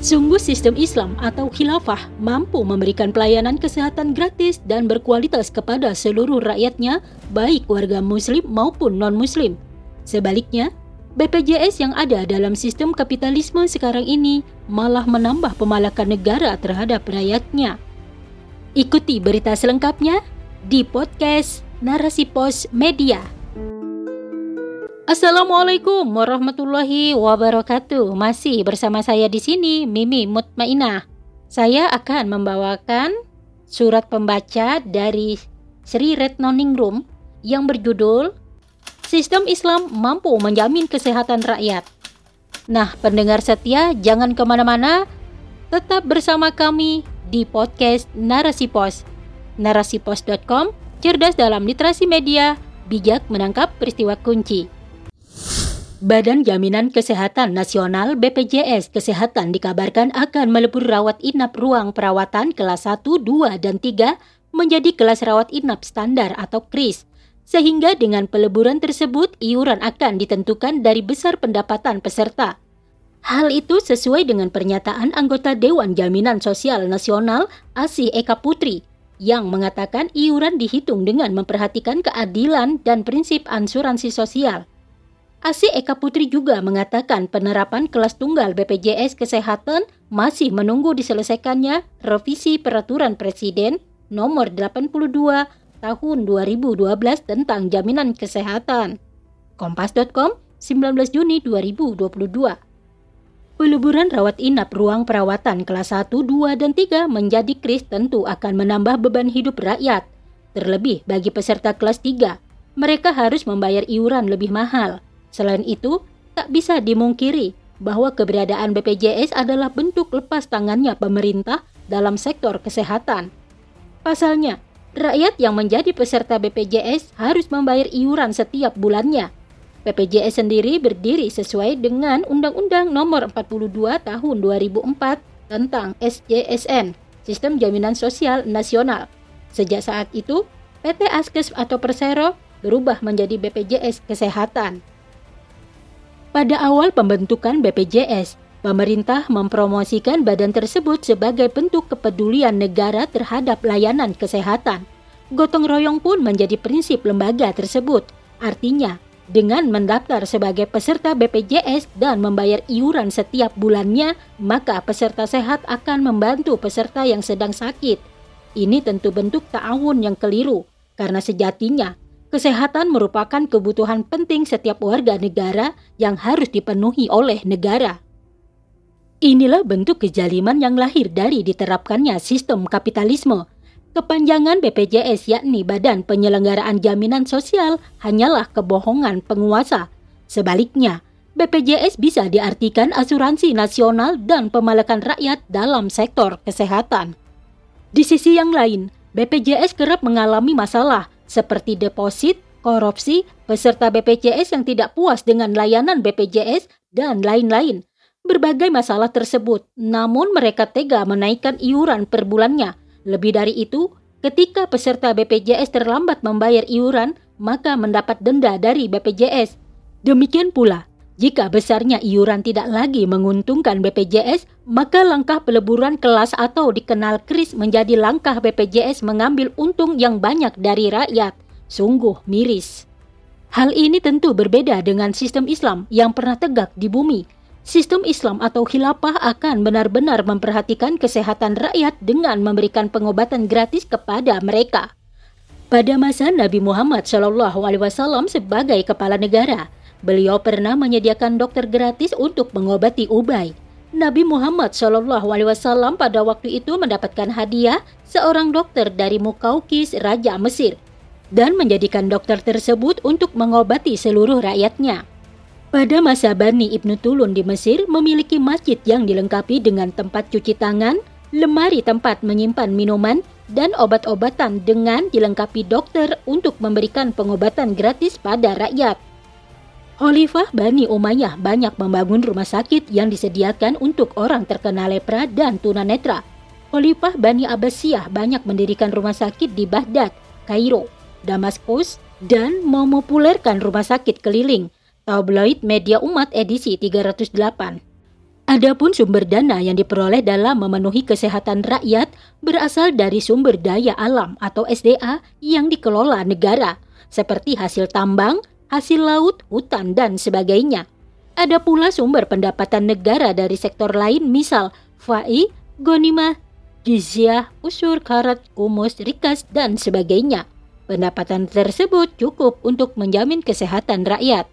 Sungguh sistem Islam atau khilafah mampu memberikan pelayanan kesehatan gratis dan berkualitas kepada seluruh rakyatnya, baik warga muslim maupun non-muslim. Sebaliknya, BPJS yang ada dalam sistem kapitalisme sekarang ini malah menambah pemalakan negara terhadap rakyatnya. Ikuti berita selengkapnya di podcast Narasi Pos Media. Assalamualaikum warahmatullahi wabarakatuh. Masih bersama saya di sini Mimi Mutmainah. Saya akan membawakan surat pembaca dari Sri Retnoningrum yang berjudul Sistem Islam mampu menjamin kesehatan rakyat. Nah, pendengar setia, jangan ke mana-mana, tetap bersama kami di podcast Narasi Pos. Narasipos.com, cerdas dalam literasi media, bijak menangkap peristiwa kunci. Badan Jaminan Kesehatan Nasional BPJS Kesehatan dikabarkan akan melebur rawat inap ruang perawatan kelas 1, 2, dan 3 menjadi kelas rawat inap standar atau KRIS. Sehingga dengan peleburan tersebut, iuran akan ditentukan dari besar pendapatan peserta. Hal itu sesuai dengan pernyataan anggota Dewan Jaminan Sosial Nasional Asih Eka Putri yang mengatakan iuran dihitung dengan memperhatikan keadilan dan prinsip ansuransi sosial. Asi Eka Putri juga mengatakan penerapan kelas tunggal BPJS Kesehatan masih menunggu diselesaikannya revisi Peraturan Presiden Nomor 82 Tahun 2012 tentang Jaminan Kesehatan. Kompas.com 19 Juni 2022. Peleburan rawat inap ruang perawatan kelas 1, 2, dan 3 menjadi kris tentu akan menambah beban hidup rakyat. Terlebih bagi peserta kelas 3, mereka harus membayar iuran lebih mahal Selain itu, tak bisa dimungkiri bahwa keberadaan BPJS adalah bentuk lepas tangannya pemerintah dalam sektor kesehatan. Pasalnya, rakyat yang menjadi peserta BPJS harus membayar iuran setiap bulannya. BPJS sendiri berdiri sesuai dengan Undang-Undang Nomor 42 Tahun 2004 tentang SJSN, Sistem Jaminan Sosial Nasional. Sejak saat itu, PT Askes atau Persero berubah menjadi BPJS Kesehatan. Pada awal pembentukan BPJS, pemerintah mempromosikan badan tersebut sebagai bentuk kepedulian negara terhadap layanan kesehatan. Gotong royong pun menjadi prinsip lembaga tersebut. Artinya, dengan mendaftar sebagai peserta BPJS dan membayar iuran setiap bulannya, maka peserta sehat akan membantu peserta yang sedang sakit. Ini tentu bentuk ta'awun yang keliru, karena sejatinya Kesehatan merupakan kebutuhan penting setiap warga negara yang harus dipenuhi oleh negara. Inilah bentuk kejaliman yang lahir dari diterapkannya sistem kapitalisme. Kepanjangan BPJS yakni Badan Penyelenggaraan Jaminan Sosial hanyalah kebohongan penguasa. Sebaliknya, BPJS bisa diartikan asuransi nasional dan pemalakan rakyat dalam sektor kesehatan. Di sisi yang lain, BPJS kerap mengalami masalah seperti deposit, korupsi, peserta BPJS yang tidak puas dengan layanan BPJS, dan lain-lain. Berbagai masalah tersebut, namun mereka tega menaikkan iuran per bulannya. Lebih dari itu, ketika peserta BPJS terlambat membayar iuran, maka mendapat denda dari BPJS. Demikian pula, jika besarnya iuran tidak lagi menguntungkan BPJS, maka langkah peleburan kelas atau dikenal kris menjadi langkah BPJS mengambil untung yang banyak dari rakyat. Sungguh miris. Hal ini tentu berbeda dengan sistem Islam yang pernah tegak di bumi. Sistem Islam atau khilafah akan benar-benar memperhatikan kesehatan rakyat dengan memberikan pengobatan gratis kepada mereka. Pada masa Nabi Muhammad SAW sebagai kepala negara, beliau pernah menyediakan dokter gratis untuk mengobati Ubay. Nabi Muhammad Alaihi Wasallam pada waktu itu mendapatkan hadiah seorang dokter dari Mukaukis Raja Mesir dan menjadikan dokter tersebut untuk mengobati seluruh rakyatnya. Pada masa Bani Ibnu Tulun di Mesir memiliki masjid yang dilengkapi dengan tempat cuci tangan, lemari tempat menyimpan minuman, dan obat-obatan dengan dilengkapi dokter untuk memberikan pengobatan gratis pada rakyat. Khalifah Bani Umayyah banyak membangun rumah sakit yang disediakan untuk orang terkena lepra dan tunanetra. Khalifah Bani Abbasiyah banyak mendirikan rumah sakit di Baghdad, Kairo, Damaskus, dan memopulerkan rumah sakit keliling. Tabloid Media Umat edisi 308. Adapun sumber dana yang diperoleh dalam memenuhi kesehatan rakyat berasal dari sumber daya alam atau SDA yang dikelola negara, seperti hasil tambang, hasil laut, hutan, dan sebagainya. Ada pula sumber pendapatan negara dari sektor lain misal FAI, Gonimah, Jizyah, Usur, Karat, Kumus, Rikas, dan sebagainya. Pendapatan tersebut cukup untuk menjamin kesehatan rakyat.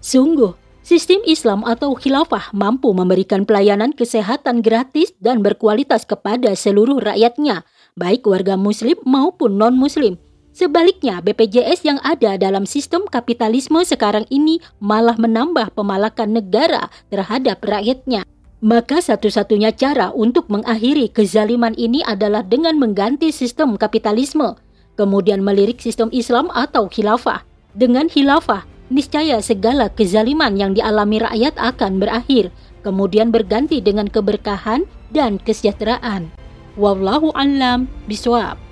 Sungguh, Sistem Islam atau khilafah mampu memberikan pelayanan kesehatan gratis dan berkualitas kepada seluruh rakyatnya, baik warga muslim maupun non-muslim. Sebaliknya, BPJS yang ada dalam sistem kapitalisme sekarang ini malah menambah pemalakan negara terhadap rakyatnya. Maka satu-satunya cara untuk mengakhiri kezaliman ini adalah dengan mengganti sistem kapitalisme, kemudian melirik sistem Islam atau khilafah. Dengan khilafah, niscaya segala kezaliman yang dialami rakyat akan berakhir, kemudian berganti dengan keberkahan dan kesejahteraan. Wallahu a'lam bishawab.